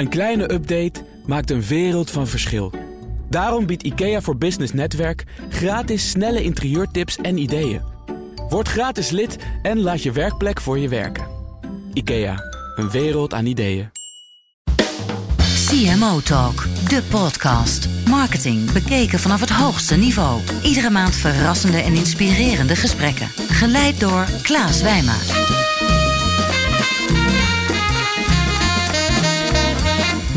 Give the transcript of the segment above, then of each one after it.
Een kleine update maakt een wereld van verschil. Daarom biedt IKEA voor Business Netwerk gratis snelle interieurtips en ideeën. Word gratis lid en laat je werkplek voor je werken. IKEA, een wereld aan ideeën. CMO Talk, de podcast. Marketing bekeken vanaf het hoogste niveau. Iedere maand verrassende en inspirerende gesprekken. Geleid door Klaas Wijma.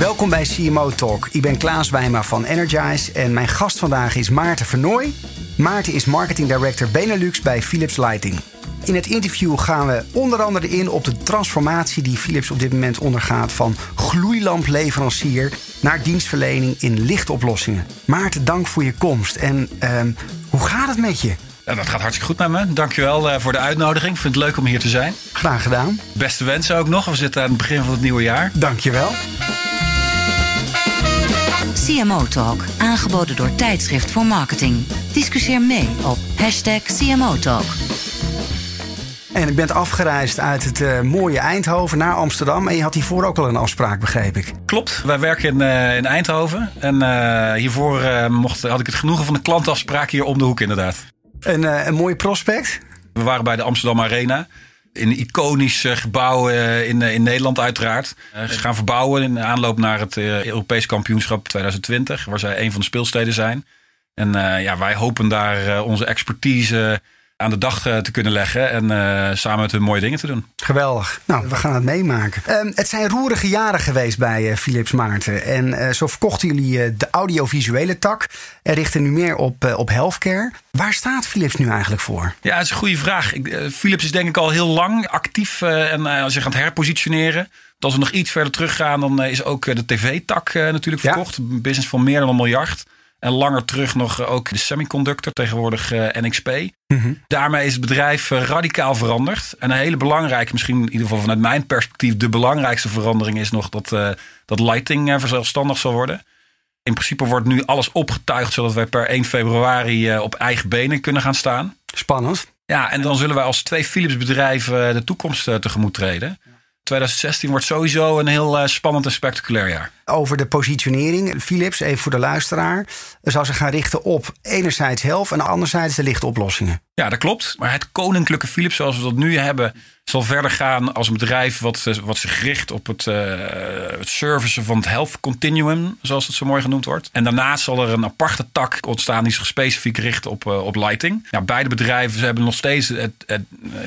Welkom bij CMO Talk. Ik ben Klaas Wijma van Energize en mijn gast vandaag is Maarten Vernooy. Maarten is Marketing Director Benelux bij Philips Lighting. In het interview gaan we onder andere in op de transformatie die Philips op dit moment ondergaat van gloeilampleverancier naar dienstverlening in lichtoplossingen. Maarten, dank voor je komst. En ehm, hoe gaat het met je? Ja, dat gaat hartstikke goed met me. Dankjewel uh, voor de uitnodiging. Ik vind het leuk om hier te zijn. Graag gedaan. Beste wensen ook nog. We zitten aan het begin van het nieuwe jaar. Dankjewel. CMO Talk, aangeboden door Tijdschrift voor Marketing. Discussieer mee op hashtag CMO Talk. En ik bent afgereisd uit het uh, mooie Eindhoven naar Amsterdam. En je had hiervoor ook al een afspraak, begreep ik. Klopt, wij werken in, uh, in Eindhoven. En uh, hiervoor mocht, had ik het genoegen van een klantafspraak hier om de hoek inderdaad. Een, een mooi prospect? We waren bij de Amsterdam Arena. In een iconisch gebouw in, in Nederland uiteraard. ze gaan verbouwen in aanloop naar het Europees kampioenschap 2020. Waar zij een van de speelsteden zijn. En ja, wij hopen daar onze expertise aan de dag te kunnen leggen en uh, samen met hun mooie dingen te doen. Geweldig. Nou, we gaan het meemaken. Um, het zijn roerige jaren geweest bij uh, Philips Maarten. En uh, zo verkochten jullie de audiovisuele tak en richten nu meer op, op healthcare. Waar staat Philips nu eigenlijk voor? Ja, dat is een goede vraag. Philips is denk ik al heel lang actief en zich aan het herpositioneren. Als we nog iets verder teruggaan, dan is ook de tv-tak natuurlijk verkocht. Ja. Een business van meer dan een miljard. En langer terug nog ook de semiconductor, tegenwoordig uh, NXP. Mm-hmm. Daarmee is het bedrijf uh, radicaal veranderd. En een hele belangrijke, misschien in ieder geval vanuit mijn perspectief, de belangrijkste verandering is nog dat, uh, dat lighting verzelfstandig zal worden. In principe wordt nu alles opgetuigd zodat wij per 1 februari op eigen benen kunnen gaan staan. Spannend. Ja, en dan zullen wij als twee Philips bedrijven de toekomst tegemoet treden. 2016 wordt sowieso een heel uh, spannend en spectaculair jaar. Over de positionering. Philips, even voor de luisteraar, zal zich gaan richten op enerzijds health en anderzijds de lichte oplossingen. Ja, dat klopt. Maar het koninklijke Philips zoals we dat nu hebben, zal verder gaan als een bedrijf wat, eh, wat zich richt op het, uh, het servicen van het health continuum, zoals het zo mooi genoemd wordt. En daarnaast zal er een aparte tak ontstaan die zich specifiek richt op, uh, op lighting. Ja, beide bedrijven ze hebben nog steeds het, het,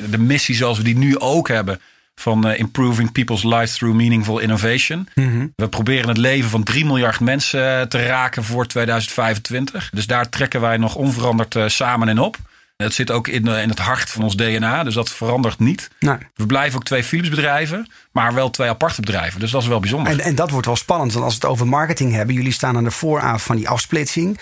de missie zoals we die nu ook hebben van uh, Improving People's Lives Through Meaningful Innovation. Mm-hmm. We proberen het leven van 3 miljard mensen uh, te raken voor 2025. Dus daar trekken wij nog onveranderd uh, samen in op. Het zit ook in, in het hart van ons DNA, dus dat verandert niet. Nee. We blijven ook twee Philips bedrijven, maar wel twee aparte bedrijven. Dus dat is wel bijzonder. En, en dat wordt wel spannend, want als we het over marketing hebben, jullie staan aan de vooravond van die afsplitsing.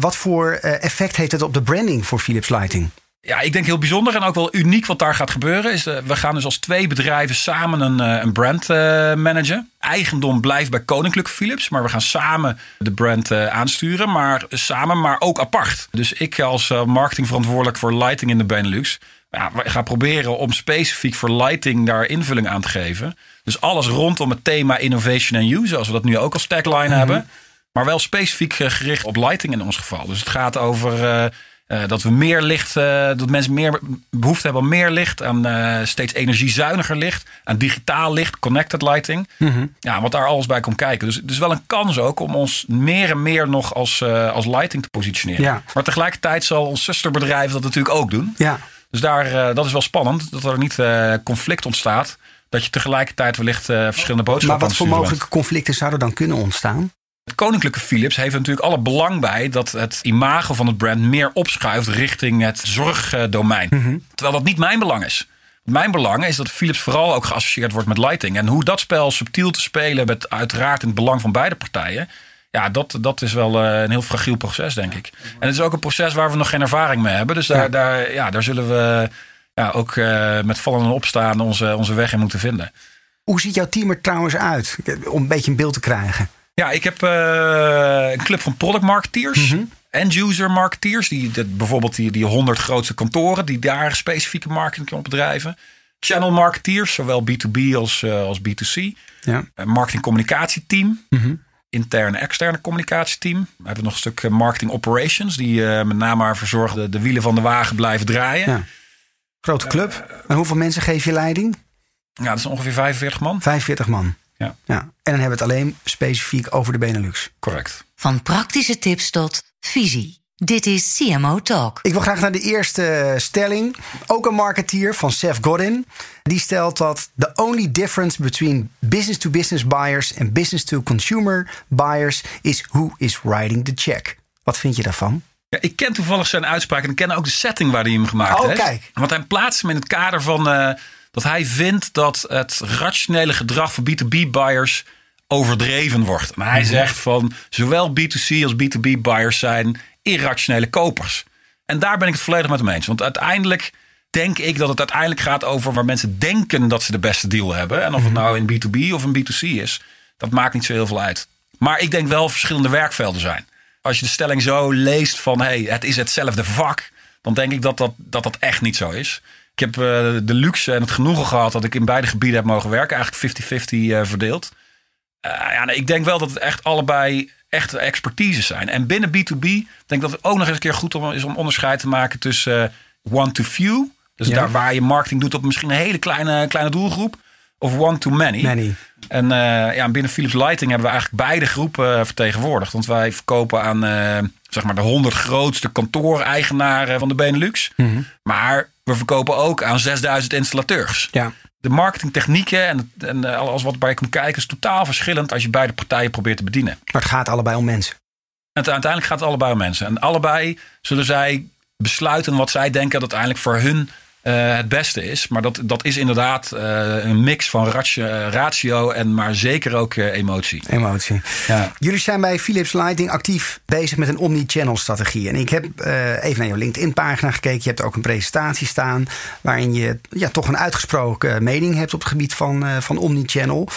wat voor effect heeft het op de branding voor Philips Lighting? Ja, ik denk heel bijzonder en ook wel uniek wat daar gaat gebeuren. Is, uh, we gaan dus als twee bedrijven samen een, uh, een brand uh, managen. Eigendom blijft bij Koninklijke Philips, maar we gaan samen de brand aansturen. Maar samen, maar ook apart. Dus ik als marketingverantwoordelijk voor lighting in de Benelux. Ja, we gaan proberen om specifiek voor lighting daar invulling aan te geven. Dus alles rondom het thema innovation and use, zoals we dat nu ook als tagline mm-hmm. hebben. Maar wel specifiek gericht op lighting in ons geval. Dus het gaat over uh, dat we meer licht, uh, dat mensen meer behoefte hebben aan meer licht, aan uh, steeds energiezuiniger licht, aan digitaal licht, connected lighting. Mm-hmm. Ja, wat daar alles bij komt kijken. Dus het is wel een kans ook om ons meer en meer nog als, als lighting te positioneren. Ja. Maar tegelijkertijd zal ons zusterbedrijf dat natuurlijk ook doen. Ja. Dus daar, dat is wel spannend, dat er niet conflict ontstaat. Dat je tegelijkertijd wellicht verschillende boodschappen Maar wat voor mogelijke conflicten zouden dan kunnen ontstaan? Koninklijke Philips heeft natuurlijk alle belang bij dat het imago van het brand meer opschuift richting het zorgdomein. Mm-hmm. Terwijl dat niet mijn belang is. Mijn belang is dat Philips vooral ook geassocieerd wordt met lighting. En hoe dat spel subtiel te spelen, met uiteraard in het belang van beide partijen. Ja, dat, dat is wel een heel fragiel proces, denk ik. En het is ook een proces waar we nog geen ervaring mee hebben. Dus daar, ja. daar, ja, daar zullen we ja, ook uh, met vallen en opstaan onze, onze weg in moeten vinden. Hoe ziet jouw team er trouwens uit? Om een beetje een beeld te krijgen. Ja, ik heb uh, een club van product marketeers. Mm-hmm. End-user marketeers. Die, dat, bijvoorbeeld die, die 100 grootste kantoren. Die daar specifieke marketing op bedrijven. channel marketeers, zowel B2B als, uh, als B2C. Ja. Een marketing communicatieteam. Mhm. Interne externe communicatieteam. We hebben nog een stuk marketing operations. Die uh, met name ervoor zorgen de wielen van de wagen blijven draaien. Ja. Grote club. En hoeveel mensen geef je leiding? Ja, dat is ongeveer 45 man. 45 man. Ja. ja. En dan hebben we het alleen specifiek over de Benelux. Correct. Van praktische tips tot visie. Dit is CMO Talk. Ik wil graag naar de eerste stelling. Ook een marketeer van Seth Godin. Die stelt dat the only difference between business-to-business buyers en business-to-consumer buyers is who is writing the check. Wat vind je daarvan? Ja, ik ken toevallig zijn uitspraak en ik ken ook de setting waar hij hem gemaakt oh, heeft. Kijk. Want hij plaatst hem in het kader van uh, dat hij vindt dat het rationele gedrag van B2B-buyers overdreven wordt. Maar hij -hmm. zegt van zowel B2C als B2B-buyers zijn irrationele kopers. En daar ben ik het volledig met hem eens. Want uiteindelijk denk ik dat het uiteindelijk gaat over waar mensen denken dat ze de beste deal hebben. En of het nou in B2B of in B2C is, dat maakt niet zo heel veel uit. Maar ik denk wel verschillende werkvelden zijn. Als je de stelling zo leest van hey, het is hetzelfde vak, dan denk ik dat dat, dat, dat echt niet zo is. Ik heb uh, de luxe en het genoegen gehad dat ik in beide gebieden heb mogen werken. Eigenlijk 50-50 uh, verdeeld. Uh, ja, nee, ik denk wel dat het echt allebei echte expertise zijn. En binnen B2B denk ik dat het ook nog eens een keer goed om, is om onderscheid te maken tussen one-to-few. Dus ja. daar waar je marketing doet op misschien een hele kleine, kleine doelgroep. Of one-to-many. Many. En uh, ja, binnen Philips Lighting hebben we eigenlijk beide groepen vertegenwoordigd. Want wij verkopen aan uh, zeg maar de 100 grootste kantooreigenaren van de Benelux. Mm -hmm. Maar we verkopen ook aan 6000 installateurs. Ja. De marketingtechnieken en, en uh, alles wat bij komt kijken is totaal verschillend als je beide partijen probeert te bedienen. Maar het gaat allebei om mensen. En uiteindelijk gaat het allebei om mensen. En allebei zullen zij besluiten wat zij denken dat uiteindelijk voor hun uh, het beste is. Maar dat, dat is inderdaad uh, een mix van ratio, ratio en maar zeker ook uh, emotie. Emotie. Ja. Jullie zijn bij Philips Lighting actief bezig met een omni-channel strategie. En ik heb even naar jouw LinkedIn pagina gekeken. Je hebt ook een presentatie staan waarin je ja, toch een uitgesproken mening hebt op het gebied van, van omni-channel.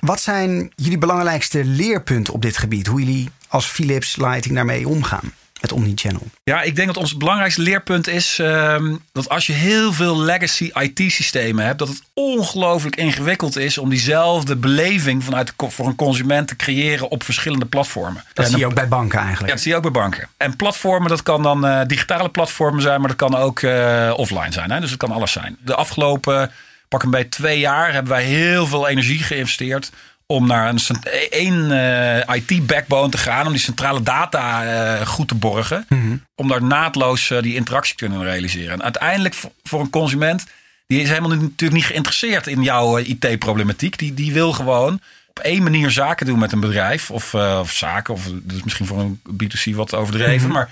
Wat zijn jullie belangrijkste leerpunten op dit gebied? Hoe jullie als Philips Lighting daarmee omgaan? Met Omnichannel? Ja, ik denk dat ons belangrijkste leerpunt is uh, dat als je heel veel legacy IT-systemen hebt, dat het ongelooflijk ingewikkeld is om diezelfde beleving vanuit de, voor een consument te creëren op verschillende platformen. Dat en zie je ook bij banken eigenlijk. Ja, dat zie je ook bij banken. En platformen, dat kan dan uh, digitale platformen zijn, maar dat kan ook uh, offline zijn. Hè? Dus het kan alles zijn. De afgelopen pak een beetje twee jaar hebben wij heel veel energie geïnvesteerd om naar een één uh, IT-backbone te gaan, om die centrale data uh, goed te borgen, mm -hmm. om daar naadloos uh, die interactie te kunnen realiseren. En uiteindelijk voor een consument, die is helemaal natuurlijk niet geïnteresseerd in jouw IT-problematiek. Die, die wil gewoon op één manier zaken doen met een bedrijf, of, of zaken, of dat is misschien voor een B2C wat overdreven, Mhm. mm -hmm. maar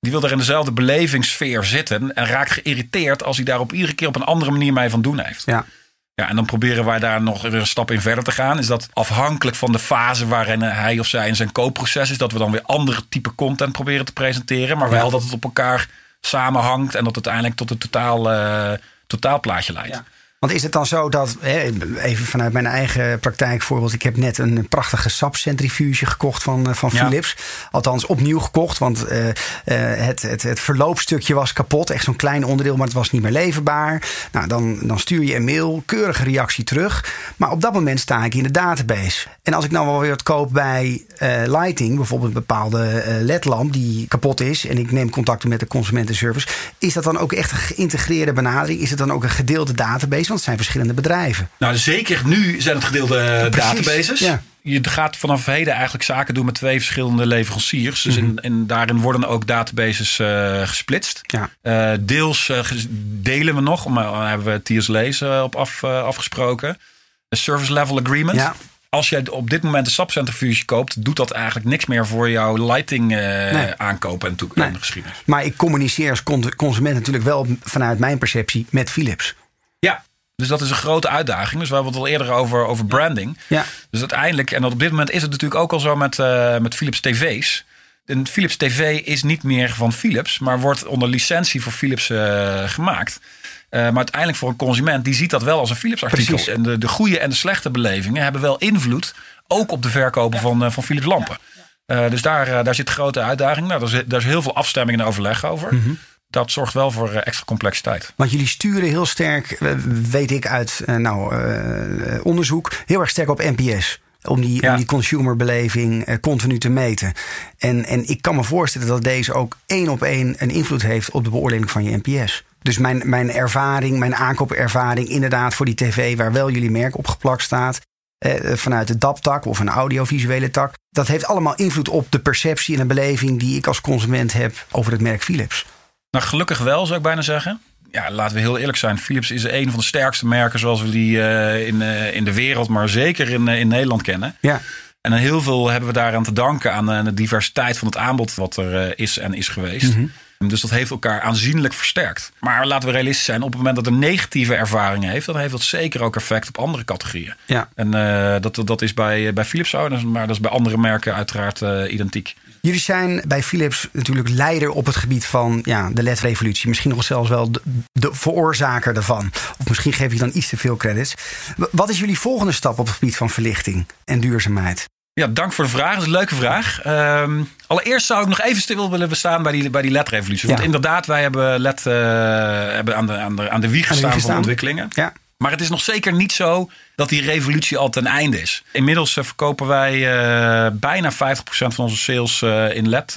die wil er in dezelfde belevingssfeer zitten en raakt geïrriteerd als hij daar op iedere keer op een andere manier mee van doen heeft. Ja. Ja, en dan proberen wij daar nog een stap in verder te gaan. Is dat afhankelijk van de fase waarin hij of zij in zijn koopproces is, dat we dan weer andere type content proberen te presenteren. Maar wel Ja. dat het op elkaar samenhangt en dat het uiteindelijk tot een totaal, uh, totaalplaatje leidt. Ja. Want is het dan zo dat, even vanuit mijn eigen praktijkvoorbeeld, ik heb net een prachtige sapcentrifuge gekocht van, eh, van Ja. Philips. Althans opnieuw gekocht, want uh, uh, het, het, het verloopstukje was kapot. Echt zo'n klein onderdeel, maar het was niet meer leverbaar. Nou, dan, dan stuur je een mail, keurige reactie terug. Maar op dat moment sta ik in de database. En als ik nou wel weer wat koop bij uh, Lighting, bijvoorbeeld een bepaalde ledlamp die kapot is, en ik neem contact met de consumentenservice, is dat dan ook echt een geïntegreerde benadering? Is het dan ook een gedeelde database? Want het zijn verschillende bedrijven. Nou, zeker nu zijn het gedeelde Precies, databases. ja. Je gaat vanaf heden eigenlijk zaken doen met twee verschillende leveranciers. Dus in, en daarin worden ook databases uh, gesplitst. Ja. Uh, deels uh, delen we nog, maar hebben we TSL's op af, afgesproken. Een service level agreement. Ja. Als jij op dit moment een sapcentrifuge koopt, doet dat eigenlijk niks meer voor jouw lighting Nee. aankopen en, toe- Nee. en geschiedenis. Maar ik communiceer als con- consument natuurlijk wel vanuit mijn perceptie met Philips. Ja, dus dat is een grote uitdaging. Dus we hebben het al eerder over, over branding. Ja. Dus uiteindelijk, en op dit moment is het natuurlijk ook al zo met, eh, met Philips TV's. Een Philips TV is niet meer van Philips, maar wordt onder licentie voor Philips eh, gemaakt. Eh, maar uiteindelijk voor een consument, die ziet dat wel als een Philips artikel. Precies. En de, de goede en de slechte belevingen hebben wel invloed, ook op de verkopen van, van Philips lampen. Dus daar, daar zit grote uitdaging. Nou, daar, is, daar is heel veel afstemming en overleg over. Mhm. Dat zorgt wel voor eh, extra complexiteit. Want jullie sturen heel sterk, eh, weet ik uit eh, nou, onderzoek, heel erg sterk op NPS. Om die, Ja. om die consumerbeleving continu te meten. En, en ik kan me voorstellen dat deze ook één op één een invloed heeft op de beoordeling van je NPS. Dus mijn, mijn ervaring, mijn aankoopervaring, inderdaad voor die tv waar wel jullie merk op geplakt staat. eh, vanuit de DAP-tak of een audiovisuele tak. Dat heeft allemaal invloed op de perceptie en de beleving die ik als consument heb over het merk Philips. Nou, gelukkig wel, zou ik bijna zeggen. Ja, laten we heel eerlijk zijn. Philips is een van de sterkste merken zoals we die eh, in, eh, in de wereld, maar zeker in, eh, in Nederland kennen. Ja, En heel veel hebben we daaraan te danken aan de diversiteit van het aanbod wat er is en is geweest. Dus dat heeft elkaar aanzienlijk versterkt. Maar laten we realistisch zijn, op het moment dat een negatieve ervaring heeft, dan heeft dat zeker ook effect op andere categorieën. ja. En dat, dat is bij, bij Philips zo, maar dat is bij andere merken uiteraard identiek. Jullie zijn bij Philips natuurlijk leider op het gebied van ja, de LED-revolutie. Misschien nog zelfs wel de, de veroorzaker daarvan. Of misschien geef je dan iets te veel credits. Wat is jullie volgende stap op het gebied van verlichting en duurzaamheid? Ja, dank voor de vraag. Dat is een leuke vraag. Ehm, allereerst zou ik nog even stil willen bestaan bij die, bij die LED-revolutie. Want inderdaad, wij hebben LED eh, hebben aan, de, aan, de, aan de wieg Aan de wieg van ontwikkelingen. Ja, Maar het is nog zeker niet zo dat die revolutie al ten einde is. Inmiddels eh, verkopen wij eh, bijna 50% van onze sales eh, in LED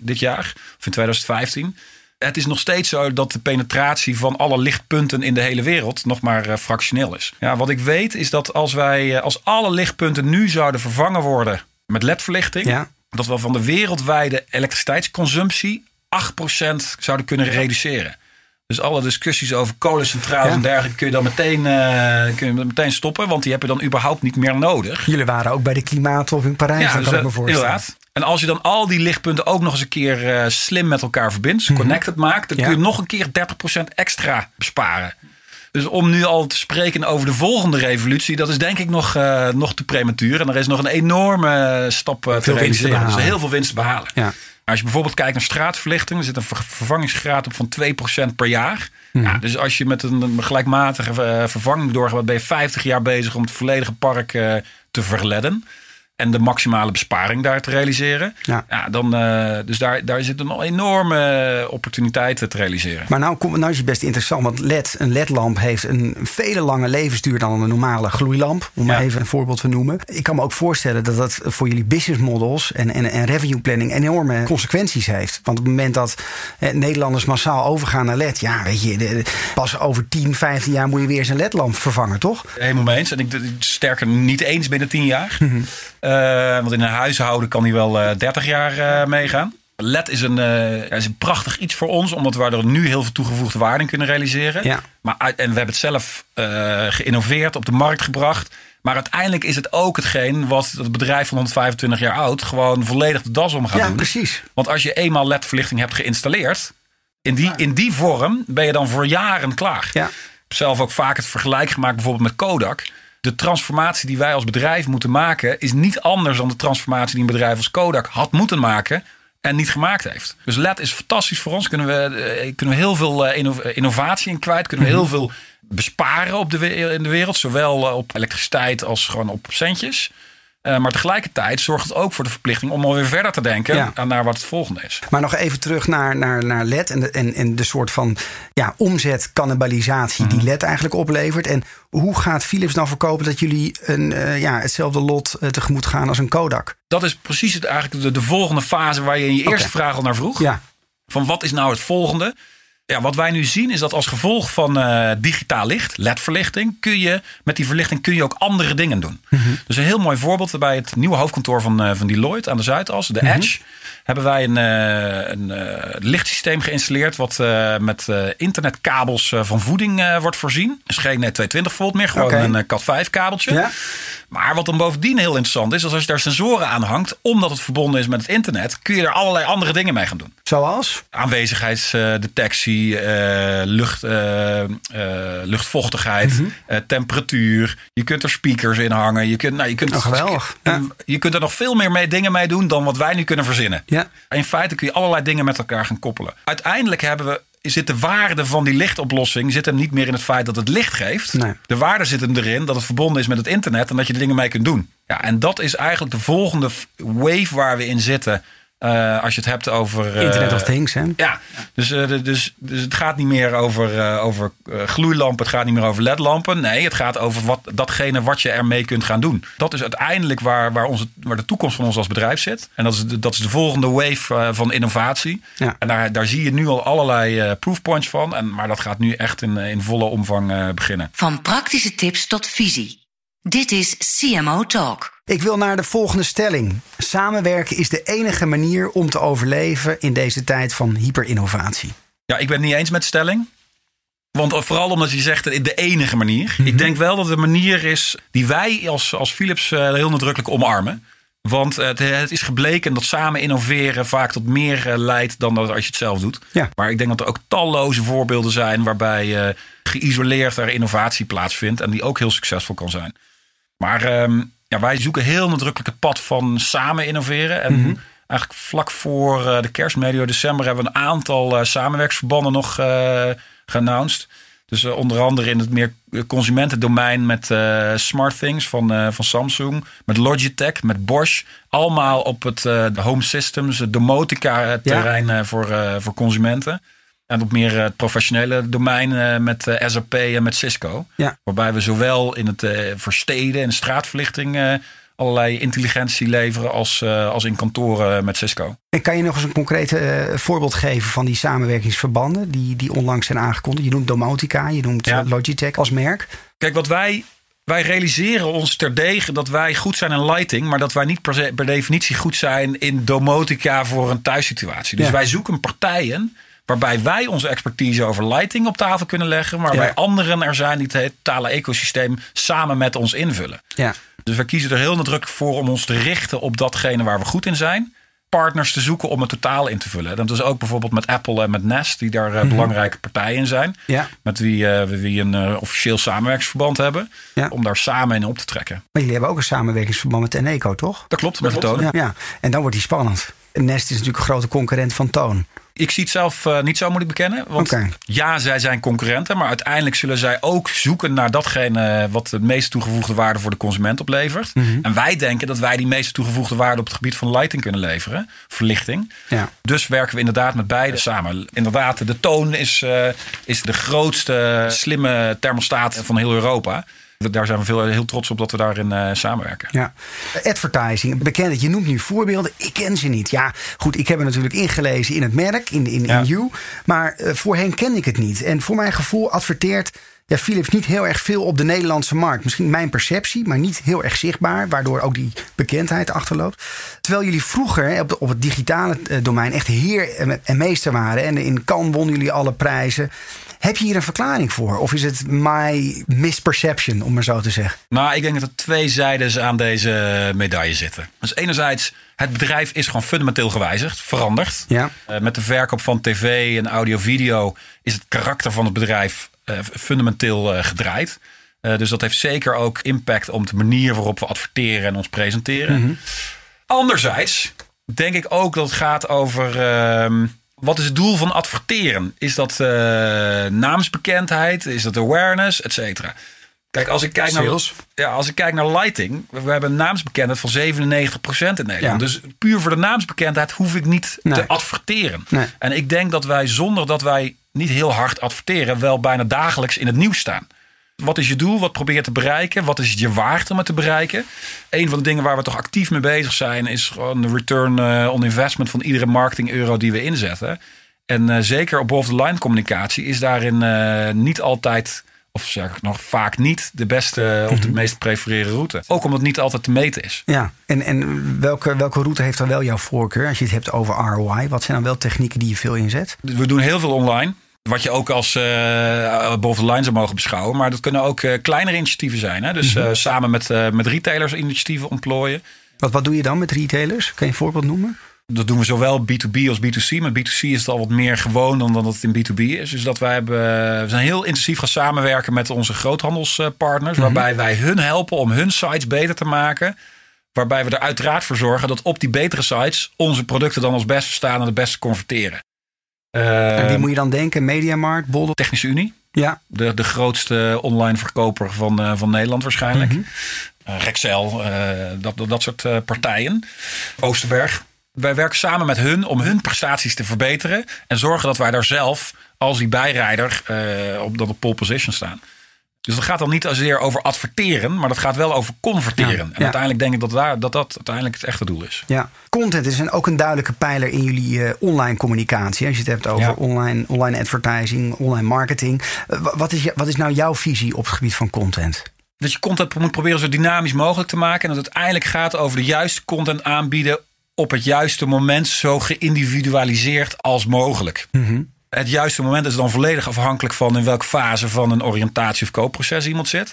dit jaar, of in 2015. Het is nog steeds zo dat de penetratie van alle lichtpunten in de hele wereld nog maar fractioneel is. Ja, wat ik weet is dat als wij, als alle lichtpunten nu zouden vervangen worden met LED-verlichting, ja. dat we van de wereldwijde elektriciteitsconsumptie 8% zouden kunnen reduceren. Dus alle discussies over kolencentrales Ja. en dergelijke kun je dan meteen, eh, kun je meteen stoppen. Want die heb je dan überhaupt niet meer nodig. Jullie waren ook bij de klimaattop in Parijs, dat dus kan ik me voorstellen. inderdaad. En als je dan al die lichtpunten ook nog eens een keer eh, slim met elkaar verbindt, dus connected maakt, dan Mhm. Ja. kun je nog een keer 30% extra besparen. Dus om nu al te spreken over de volgende revolutie, dat is denk ik nog, eh, nog te prematuur. En er is nog een enorme stap te Veel te realiseren. Dus behalen. heel veel winst te behalen. Ja. Als je bijvoorbeeld kijkt naar straatverlichting, er zit een ver- vervangingsgraad op van 2% per jaar. Ja, dus als je met een gelijkmatige eh, vervanging doorgaat, ben je 50 jaar bezig om het volledige park eh, te verledden. En de maximale besparing daar te realiseren. Ja. dan, eh, dus daar, daar zit een enorme opportuniteit te realiseren. Maar nou, kom- nou is het best interessant, want LED, een LED-lamp heeft een vele lange levensduur dan een normale gloeilamp. Om maar Ja. even een voorbeeld te noemen. Ik kan me ook voorstellen dat dat voor jullie business models en, en, en revenue planning enorme consequenties heeft. Want op het moment dat eh, Nederlanders massaal overgaan naar LED, ja, weet je, de- de- pas over 10, 15 jaar moet je weer eens een LED-lamp vervangen, toch? Helemaal mee eens. En ik, sterker niet eens binnen 10 jaar. Mhm. Eh, want in een huishouden kan die wel eh 30 jaar eh, meegaan. LED is een, eh, ja, is een prachtig iets voor ons, omdat we er nu heel veel toegevoegde waarde in kunnen realiseren. Ja. Maar, en we hebben het zelf eh, geïnnoveerd, op de markt gebracht. Maar uiteindelijk is het ook hetgeen wat het bedrijf van 125 jaar oud gewoon volledig de das om gaat Ja, doen. precies. Want als je eenmaal LED-verlichting hebt geïnstalleerd, in die, in die vorm ben je dan voor jaren klaar. Ja. Ik heb zelf ook vaak het vergelijk gemaakt bijvoorbeeld met Kodak. De transformatie die wij als bedrijf moeten maken is niet anders dan de transformatie die een bedrijf als Kodak had moeten maken en niet gemaakt heeft. Dus LED is fantastisch voor ons. Kunnen we, eh, kunnen we heel veel eh, inno- innovatie in kwijt. Kunnen we heel veel besparen op de, in de wereld. Zowel eh, op elektriciteit als gewoon op centjes. Eh, maar tegelijkertijd zorgt het ook voor de verplichting om alweer verder te denken Ja. aan naar wat het volgende is. Maar nog even terug naar, naar, naar LED en de, en, en de soort van ja, omzetcannibalisatie Mhm. die LED eigenlijk oplevert. En hoe gaat Philips dan verkopen dat jullie een, eh, ja, hetzelfde lot eh, tegemoet gaan als een Kodak? Dat is precies het, eigenlijk de, de volgende fase waar je in je eerste vraag al naar vroeg. Ja, Van wat is nou het volgende? Ja, wat wij nu zien is dat als gevolg van eh, digitaal licht, LED-verlichting, kun je met die verlichting kun je ook andere dingen doen. Dus een heel mooi voorbeeld bij het nieuwe hoofdkantoor van, eh, van Deloitte aan de Zuidas, de Edge, hebben wij een, eh, een lichtsysteem geïnstalleerd wat met internetkabels van voeding wordt voorzien. Dus geen eh, 220 volt meer, gewoon een eh, Cat 5 kabeltje. Ja. Maar wat dan bovendien heel interessant is, is als je daar sensoren aan hangt, omdat het verbonden is met het internet, kun je er allerlei andere dingen mee gaan doen zoals? aanwezigheidsdetectie, eh, lucht, eh, eh, luchtvochtigheid, Mhm. temperatuur. Je kunt er speakers in hangen. Je kunt, nou, je kunt, Oh, geweldig. Ja. je kunt er nog veel meer mee, dingen mee doen dan wat wij nu kunnen verzinnen. Ja. In feite kun je allerlei dingen met elkaar gaan koppelen. Uiteindelijk hebben we, zit de waarde van die lichtoplossing zit hem niet meer in het feit dat het licht geeft. Nee. De waarde zit hem erin dat het verbonden is met het internet en dat je er dingen mee kunt doen. Ja, en dat is eigenlijk de volgende wave waar we in zitten. Uh, als je het hebt over. Uh, Internet of Things, hè? Ja, dus, uh, dus, dus het gaat niet meer over, over gloeilampen, het gaat niet meer over ledlampen. Nee, het gaat over wat, datgene wat je ermee kunt gaan doen. Dat is uiteindelijk waar, waar, onze, waar de toekomst van ons als bedrijf zit. En dat is de, dat is de volgende wave van innovatie. Ja. En daar, daar zie je nu al allerlei proofpoints van. En, maar dat gaat nu echt in, in volle omvang beginnen. Van praktische tips tot visie. Dit is CMO Talk. Ik wil naar de volgende stelling. Samenwerken is de enige manier om te overleven in deze tijd van hyperinnovatie. Ja, ik ben het niet eens met de stelling. Want vooral omdat je zegt de enige manier. Ik mhm. denk wel dat het een manier is die wij als, als Philips eh, heel nadrukkelijk omarmen. Want het, het, is gebleken dat samen innoveren vaak tot meer eh, leidt dan dat als je het zelf doet. Ja. Maar ik denk dat er ook talloze voorbeelden zijn waarbij uh, geïsoleerd er innovatie plaatsvindt en die ook heel succesvol kan zijn. Maar ehm, ja, wij zoeken heel nadrukkelijk het pad van samen innoveren. En mhm. eigenlijk vlak voor uh, de kerstmedio december hebben we een aantal uh, samenwerksverbanden nog uh, geannounced. Dus onder andere in het meer consumentendomein met Smart Things van, van Samsung, met Logitech, met Bosch. Allemaal op het home systems, het domotica terrein voor, voor consumenten. En op meer het professionele domein eh, met eh, SAP en met Cisco. Ja. Waarbij we zowel in het uh, versteden en straatverlichting allerlei intelligentie leveren als, als in kantoren met Cisco. En kan je nog eens een concreet voorbeeld geven van die samenwerkingsverbanden die, die onlangs zijn aangekondigd? Je noemt Domotica, je noemt Logitech als merk. Kijk, wat wij wij realiseren ons terdege dat wij goed zijn in lighting, maar dat wij niet per, per definitie goed zijn in domotica voor een thuissituatie. Dus wij zoeken partijen Waarbij wij onze expertise over lighting op tafel kunnen leggen. Waarbij anderen er zijn die het totale ecosysteem samen met ons invullen. Ja. Dus we kiezen er heel nadrukkelijk voor om ons te richten op datgene waar we goed in zijn. Partners te zoeken om het totaal in te vullen. Dat is ook bijvoorbeeld met Apple en met Nest, die daar mm belangrijke partijen in zijn. Ja. Met wie uh, we een uh, officieel samenwerkingsverband hebben. Ja. Om daar samen in op te trekken. Maar jullie hebben ook een samenwerkingsverband met Eneco, toch? Dat klopt, met de toon. Ja. ja, en dan wordt die spannend. Nest is natuurlijk een grote concurrent van Toon. Ik zie het zelf uh, niet zo, moet ik bekennen. Want ja, zij zijn concurrenten. Maar uiteindelijk zullen zij ook zoeken naar datgene wat de meest toegevoegde waarde voor de consument oplevert. Mm En wij denken dat wij die meeste toegevoegde waarde op het gebied van lighting kunnen leveren. Verlichting. Ja. Dus werken we inderdaad met beide samen. Inderdaad, de toon is, uh, is de grootste slimme thermostaat van heel Europa. Daar zijn we veel, heel trots op dat we daarin uh, samenwerken. Ja. Advertising, bekend. Je noemt nu voorbeelden. Ik ken ze niet. Ja, goed, ik heb er natuurlijk ingelezen in het merk, in, in, in You. Maar uh, voorheen kende ik het niet. En voor mijn gevoel adverteert ja, Philips niet heel erg veel op de Nederlandse markt. Misschien mijn perceptie, maar niet heel erg zichtbaar. Waardoor ook die bekendheid achterloopt. Terwijl jullie vroeger op, op het digitale eh, domein echt heer en meester waren. En in Cannes wonnen jullie alle prijzen. Heb je hier een verklaring voor? Of is het my misperception, om maar zo te zeggen? Nou, ik denk dat er twee zijden aan deze medaille zitten. Dus enerzijds, het bedrijf is gewoon fundamenteel gewijzigd, veranderd. Ja. Uh, met de verkoop van tv en audio-video is het karakter van het bedrijf fundamenteel uh, gedraaid. dus dat heeft zeker ook impact op de manier waarop we adverteren en ons presenteren. Mm Anderzijds denk ik ook dat het gaat over ehm, wat is het doel van adverteren? Is dat uh, naamsbekendheid? Is dat awareness? Et cetera. Kijk, als ik kijk, naar, ja, als ik kijk naar lighting, we hebben een naamsbekendheid van 97% in Nederland. Dus puur voor de naamsbekendheid hoef ik niet te adverteren. Nee. En ik denk dat wij zonder dat wij niet heel hard adverteren, wel bijna dagelijks in het nieuws staan. Wat is je doel? Wat probeer je te bereiken? Wat is het je waard om het te bereiken? Een van de dingen waar we toch actief mee bezig zijn, is gewoon de return eh, on investment van iedere marketing euro die we inzetten. En uh, zeker op boven-the-line communicatie is daarin uh, niet altijd, of zeg ik nog vaak niet, de beste of de mhm. meest prefereerde route. Ook omdat het niet altijd te meten is. Ja, en, en welke, welke route heeft dan wel jouw voorkeur als je het hebt over ROI? Wat zijn dan wel technieken die je veel inzet? We doen heel veel online. Wat je ook als uh, boven de line zou mogen beschouwen. Maar dat kunnen ook uh, kleinere initiatieven zijn. Hè? Dus uh, samen met, met retailers initiatieven ontplooien. Wat, wat doe je dan met retailers? Kan je een voorbeeld noemen? Dat doen we zowel B2B als B2C. Met B2C is het al wat meer gewoon dan dat het in B2B is. Dus dat wij hebben, we zijn heel intensief gaan samenwerken met onze groothandelspartners. Mhm. Waarbij wij hun helpen om hun sites beter te maken. Waarbij we er uiteraard voor zorgen dat op die betere sites onze producten dan als beste staan en het beste converteren. En wie moet je dan denken? Mediamarkt, Boldel? Technische Unie. Ja. De, de grootste online verkoper van, uh, van Nederland waarschijnlijk. Mm Rexel, dat, dat soort partijen. Oosterberg. Wij werken samen met hun om hun prestaties te verbeteren. En zorgen dat wij daar zelf als die bijrijder op, dat op pole position staan. Dus dat gaat dan niet zozeer over adverteren, maar dat gaat wel over converteren. Ja, en ja. uiteindelijk denk ik dat, daar, dat dat uiteindelijk het echte doel is. Ja, content is een, ook een duidelijke pijler in jullie eh, online communicatie. Als je het hebt over Ja. online, online advertising, online marketing. Eh, wa- wat, is, wat is nou jouw visie op het gebied van content? Dat je content moet proberen zo dynamisch mogelijk te maken. En dat het uiteindelijk gaat over de juiste content aanbieden op het juiste moment, zo geïndividualiseerd als mogelijk. Het juiste moment is dan volledig afhankelijk van in welke fase van een oriëntatie of koopproces iemand zit.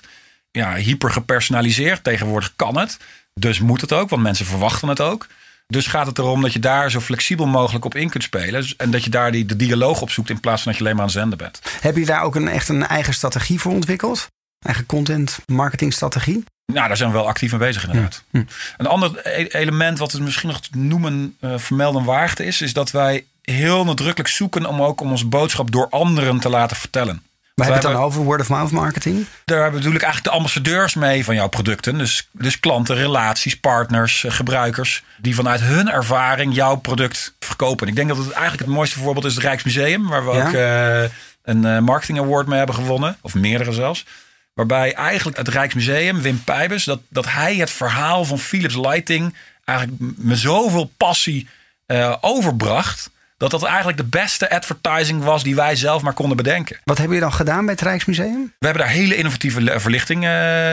Ja, hyper gepersonaliseerd. Tegenwoordig kan het. Dus moet het ook, want mensen verwachten het ook. Dus gaat het erom dat je daar zo flexibel mogelijk op in kunt spelen. En dat je daar die, de dialoog op zoekt in plaats van dat je alleen maar aan zenden bent. Heb je daar ook een, echt een eigen strategie voor ontwikkeld? Eigen content marketing strategie? Nou, daar zijn we wel actief mee bezig inderdaad. Hm. Een ander e- element wat het misschien nog te noemen, eh, vermelden waard is, is dat wij heel nadrukkelijk zoeken om ook om onze boodschap door anderen te laten vertellen. We Wij hebben het dan over word-of-mouth marketing. Daar bedoel ik eigenlijk de ambassadeurs mee van jouw producten. Dus, dus klanten, relaties, partners, eh, gebruikers. Die vanuit hun ervaring jouw product verkopen. Ik denk dat het eigenlijk het mooiste voorbeeld is het Rijksmuseum. Waar we Ja? ook eh, een eh, marketing award mee hebben gewonnen. Of meerdere zelfs. Waarbij eigenlijk het Rijksmuseum, Wim Pijbus, dat, dat hij het verhaal van Philips Lighting eigenlijk met zoveel passie overbracht. Dat dat eigenlijk de beste advertising was die wij zelf maar konden bedenken. Wat hebben jullie dan gedaan bij het Rijksmuseum? We hebben daar hele innovatieve verlichting eh,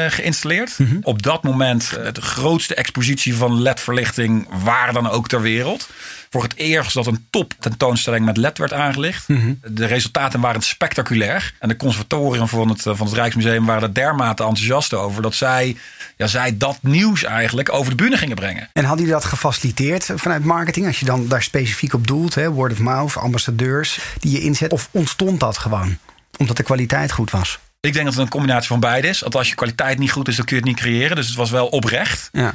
geïnstalleerd. Op dat moment eh, de grootste expositie van LED-verlichting waar dan ook ter wereld. Voor het eerst dat een top tentoonstelling met LED werd aangelicht. De resultaten waren spectaculair. En de conservatorium van het, van het Rijksmuseum waren er dermate enthousiast over. Dat zij, ja, zij dat nieuws eigenlijk over de bühne gingen brengen. En hadden jullie dat gefaciliteerd vanuit marketing? Als je dan daar specifiek op doelt, hè, word of mouth, ambassadeurs die je inzet. Of ontstond dat gewoon? Omdat de kwaliteit goed was. Ik denk dat het een combinatie van beide is. Want als je kwaliteit niet goed is, dan kun je het niet creëren. Dus het was wel oprecht. Ja.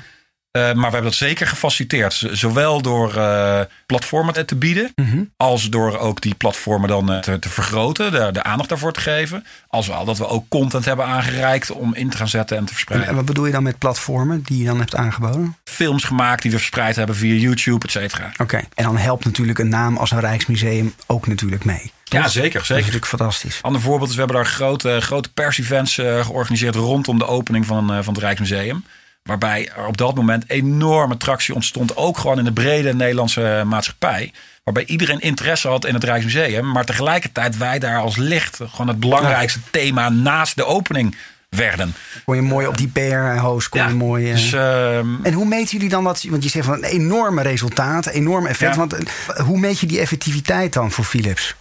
Eh, maar we hebben dat zeker gefaciliteerd. Zowel door eh, platformen te- bieden. Als door ook die platformen dan eh, te, te vergroten. De, de aandacht daarvoor te geven. Als wel dat we ook content hebben aangereikt om in te gaan zetten en te En, verspreiden. en wat bedoel je dan met platformen die je dan hebt aangeboden? Films gemaakt die we verspreid hebben via YouTube, et cetera. Oké. En dan helpt natuurlijk een naam als een Rijksmuseum ook natuurlijk mee. Ja, Toch? zeker. Dat is zeker. natuurlijk fantastisch. Ander voorbeeld is, we hebben daar grote, grote pers-events georganiseerd rondom de opening van, van het Rijksmuseum. Waarbij er op dat moment enorme tractie ontstond, ook gewoon in de brede Nederlandse maatschappij. Waarbij iedereen interesse had in het Rijksmuseum, maar tegelijkertijd wij daar als licht gewoon het belangrijkste thema naast de opening werden. Kon je mooi op die PR-host, kon je mooi... eh, Dus ehm, En hoe meet jullie dan dat? Want je zegt van een enorme resultaat, enorm effect. Ja. Want eh, hoe meet je die effectiviteit dan voor Philips?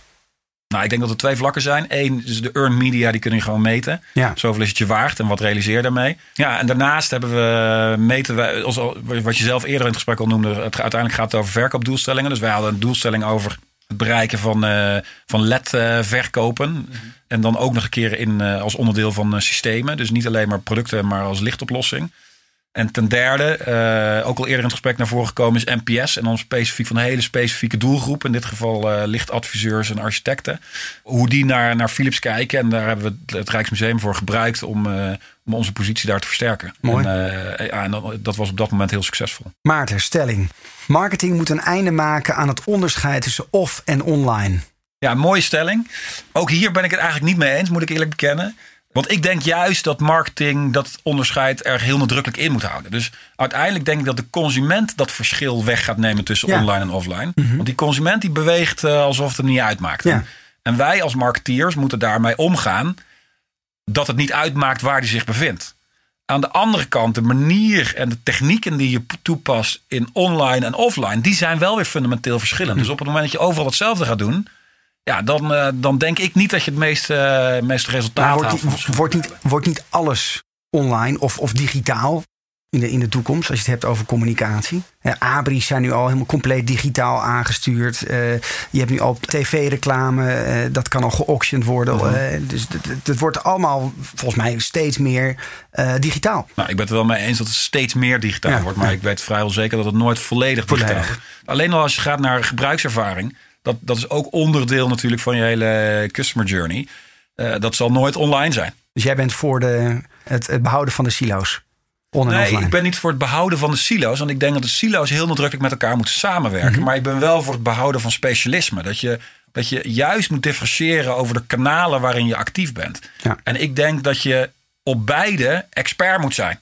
Nou, ik denk dat er twee vlakken zijn. Eén is de earned media, die kun je gewoon meten. Ja. Zoveel is het je waard en wat realiseer je daarmee. Ja, en daarnaast hebben we meten wij, wat je zelf eerder in het gesprek al noemde, het, uiteindelijk gaat het over verkoopdoelstellingen. Dus wij hadden een doelstelling over het bereiken van, eh, van LED-verkopen. En dan ook nog een keer in, eh, als onderdeel van eh, systemen. Dus niet alleen maar producten, maar als lichtoplossing. En ten derde, eh, ook al eerder in het gesprek naar voren gekomen, is NPS. En dan specifiek van een hele specifieke doelgroep. In dit geval eh, lichtadviseurs en architecten. Hoe die naar, naar Philips kijken. En daar hebben we het, Rijksmuseum voor gebruikt om, eh, om onze positie daar te versterken. Mooi. En, ja, en dat, dat was op dat moment heel succesvol. Maarten, stelling. Marketing moet een einde maken aan het onderscheid tussen off en online. Ja, mooie stelling. Ook hier ben ik het eigenlijk niet mee eens, moet ik eerlijk bekennen. Want ik denk juist dat marketing dat onderscheid er heel nadrukkelijk in moet houden. Dus uiteindelijk denk ik dat de consument dat verschil weg gaat nemen tussen Ja. online en offline. Want die consument die beweegt eh, alsof het hem niet uitmaakt. Ja. En wij als marketeers moeten daarmee omgaan dat het niet uitmaakt waar die zich bevindt. Aan de andere kant, de manier en de technieken die je toepast in online en offline, die zijn wel weer fundamenteel verschillend. Dus op het moment dat je overal hetzelfde gaat doen, ja, dan, eh, dan denk ik niet dat je het meeste, eh, meeste resultaat Maar wordt, haalt. wordt, niet, wordt niet alles online of, of digitaal in de, in de toekomst, als je het hebt over communicatie? Eh, Abri's zijn nu al helemaal compleet digitaal aangestuurd. Eh, je hebt nu al tv-reclame, dat kan al geauctioned worden. Mhm. Dus het- wordt allemaal volgens mij steeds meer digitaal. Nou, ik ben het er wel mee eens dat het steeds meer digitaal Ja, wordt. Maar ja. ik weet vrijwel zeker dat het nooit volledig digitaal wordt. Alleen al als je gaat naar gebruikservaring. Dat, dat is ook onderdeel natuurlijk van je hele customer journey. Eh, dat zal nooit online zijn. Dus jij bent voor de, het, het behouden van de silo's. Nee, offline. ik ben niet voor het behouden van de silo's. Want ik denk dat de silo's heel nadrukkelijk met elkaar moeten samenwerken. Mhm. Maar ik ben wel voor het behouden van specialisme. Dat je, dat je juist moet differentiëren over de kanalen waarin je actief bent. Ja. En ik denk dat je op beide expert moet zijn.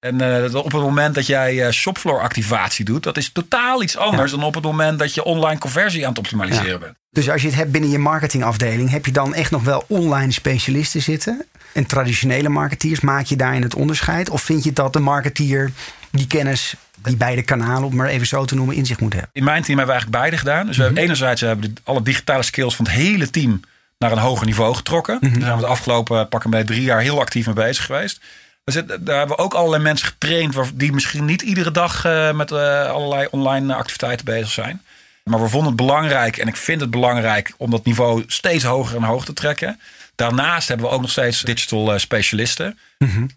En eh, op het moment dat jij eh, shopfloor activatie doet, dat is totaal iets anders dan op het moment dat je online conversie aan het optimaliseren Ja. bent. Dus als je het hebt binnen je marketingafdeling, heb je dan echt nog wel online specialisten zitten? En traditionele marketeers, maak je daarin het onderscheid? Of vind je dat de marketeer die kennis, die beide kanalen, om het maar even zo te noemen, in zich moet hebben? In mijn team hebben we eigenlijk beide gedaan. Dus we hebben enerzijds hebben we de- alle digitale skills van het hele team naar een hoger niveau getrokken. Daar zijn we de afgelopen pakken bij drie jaar heel actief mee bezig geweest. We zitten, daar hebben we ook allerlei mensen getraind die misschien niet iedere dag eh, met eh, allerlei online activiteiten bezig zijn. Maar we vonden het belangrijk en ik vind het belangrijk om dat niveau steeds hoger en hoger te trekken. Daarnaast hebben we ook nog steeds digital eh, specialisten.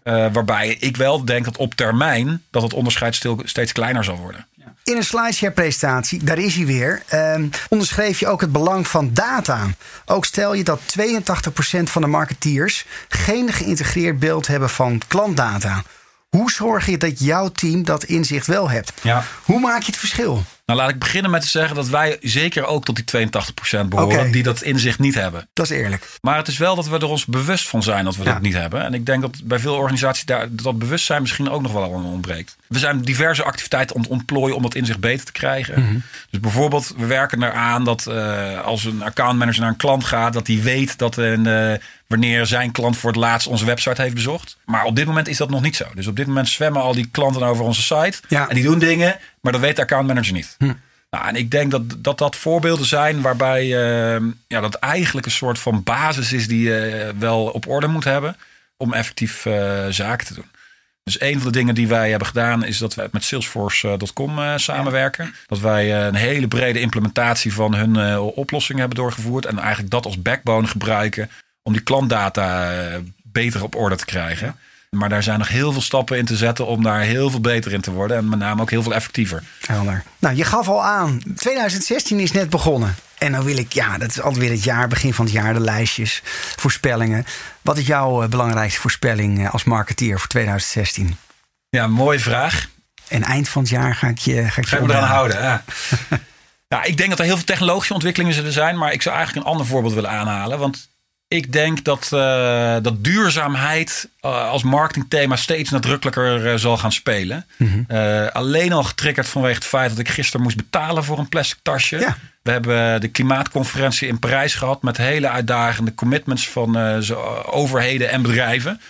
Eh, waarbij ik wel denk dat op termijn dat het onderscheid stil, steeds kleiner zal worden. In een slideshare-presentatie, daar is hij weer, ehm, onderschreef je ook het belang van data. Ook stel je dat 82% van de marketeers geen geïntegreerd beeld hebben van klantdata. Hoe zorg je dat jouw team dat inzicht wel hebt? Ja. Hoe maak je het verschil? Nou, laat ik beginnen met te zeggen dat wij zeker ook tot die 82% behoren die dat inzicht niet hebben. Dat is eerlijk. Maar het is wel dat we er ons bewust van zijn dat we Ja. dat niet hebben. En ik denk dat bij veel organisaties daar, dat bewustzijn misschien ook nog wel aan ontbreekt. We zijn diverse activiteiten ont ontplooien om dat inzicht beter te krijgen. Mhm. Dus bijvoorbeeld, we werken eraan dat eh, als een accountmanager naar een klant gaat, dat hij weet dat een, eh, wanneer zijn klant voor het laatst onze website heeft bezocht. Maar op dit moment is dat nog niet zo. Dus op dit moment zwemmen al die klanten over onze site. Ja. En die doen dingen, maar dat weet de accountmanager niet. Nou, en ik denk dat, dat dat voorbeelden zijn waarbij eh, ja, dat eigenlijk een soort van basis is die je wel op orde moet hebben om effectief eh, zaken te doen. Dus een van de dingen die wij hebben gedaan is dat wij met Salesforce.com eh, samenwerken. Dat wij eh, een hele brede implementatie van hun eh, oplossing hebben doorgevoerd. En eigenlijk dat als backbone gebruiken om die klantdata eh, beter op orde te krijgen. Maar daar zijn nog heel veel stappen in te zetten om daar heel veel beter in te worden. En met name ook heel veel effectiever. Helder. Nou, je gaf al aan, 2016 is net begonnen. En dan wil ik, ja, dat is altijd weer het jaar, begin van het jaar, de lijstjes, voorspellingen. Wat is jouw eh, belangrijkste voorspelling eh, als marketeer voor 2016? Ja, mooie vraag. En eind van het jaar ga ik je ga ik Ga je me eraan houden. Ja. nou, ik denk dat er heel veel technologische ontwikkelingen zullen zijn. Maar ik zou eigenlijk een ander voorbeeld willen aanhalen. Want ik denk dat, eh, dat duurzaamheid eh, als marketingthema steeds nadrukkelijker eh, zal gaan spelen. Eh, alleen al getriggerd vanwege het feit dat ik gisteren moest betalen voor een plastic tasje. Ja. We hebben de klimaatconferentie in Parijs gehad met hele uitdagende commitments van overheden en bedrijven.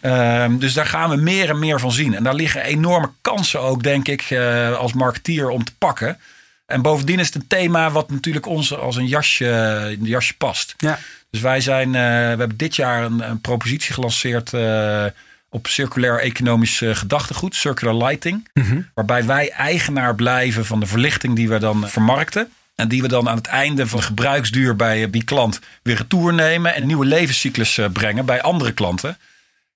Ehm, dus daar gaan we meer en meer van zien. En daar liggen enorme kansen ook, denk ik, als marketeer om te pakken. En bovendien is het een thema wat natuurlijk ons als een jasje, een jasje past. Ja. Dus wij zijn, eh, we hebben dit jaar een, een propositie gelanceerd eh, op circulair economisch eh, gedachtegoed, circular lighting. Waarbij wij eigenaar blijven van de verlichting die we dan vermarkten. En die we dan aan het einde van de gebruiksduur bij die klant weer retour nemen. En nieuwe levenscyclus brengen bij andere klanten.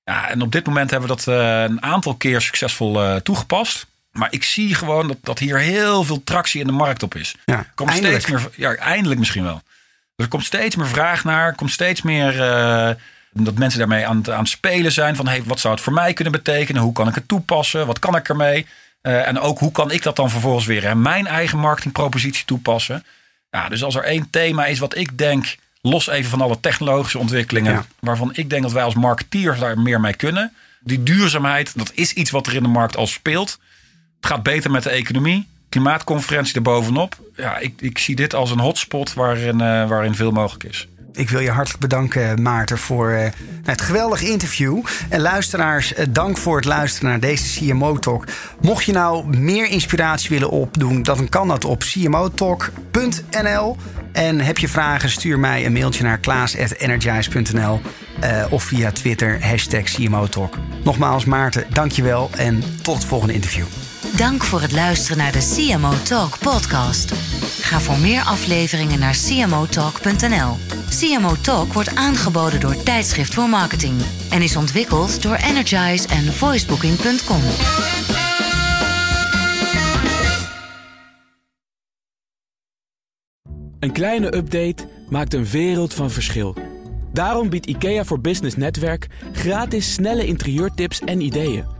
Ja, en op dit moment hebben we dat een aantal keer succesvol toegepast. Maar ik zie gewoon dat, dat hier heel veel tractie in de markt op is. Ja, Er komt eindelijk. steeds meer, ja, eindelijk misschien wel. Er komt steeds meer vraag naar. Er komt steeds meer eh, dat mensen daarmee aan, het- aan het spelen zijn. Van hey, wat zou het voor mij kunnen betekenen? Hoe kan ik het toepassen? Wat kan ik ermee? Eh, en ook hoe kan ik dat dan vervolgens weer in mijn eigen marketingpropositie toepassen? Ja, dus als er één thema is wat ik denk, los even van alle technologische ontwikkelingen, Ja. waarvan ik denk dat wij als marketeers daar meer mee kunnen. Die duurzaamheid, dat is iets wat er in de markt al speelt. Het gaat beter met de economie. Klimaatconferentie erbovenop. Ja, ik, ik zie dit als een hotspot waarin, eh, waarin veel mogelijk is. Ik wil je hartelijk bedanken, Maarten, voor eh, het geweldige interview. En luisteraars, eh, dank voor het luisteren naar deze CMO Talk. Mocht je nou meer inspiratie willen opdoen, dan kan dat op cmotalk.nl. En heb je vragen, stuur mij een mailtje naar klaas.energize.nl of via Twitter, hashtag CMO Talk. Nogmaals, Maarten, dankjewel en tot het volgende interview. Dank voor het luisteren naar de CMO Talk podcast. Ga voor meer afleveringen naar cmotalk.nl. CMO Talk wordt aangeboden door Tijdschrift voor Marketing en is ontwikkeld door Energize en voicebooking.com. Een kleine update maakt een wereld van verschil. Daarom biedt IKEA voor Business Netwerk gratis snelle interieurtips en ideeën.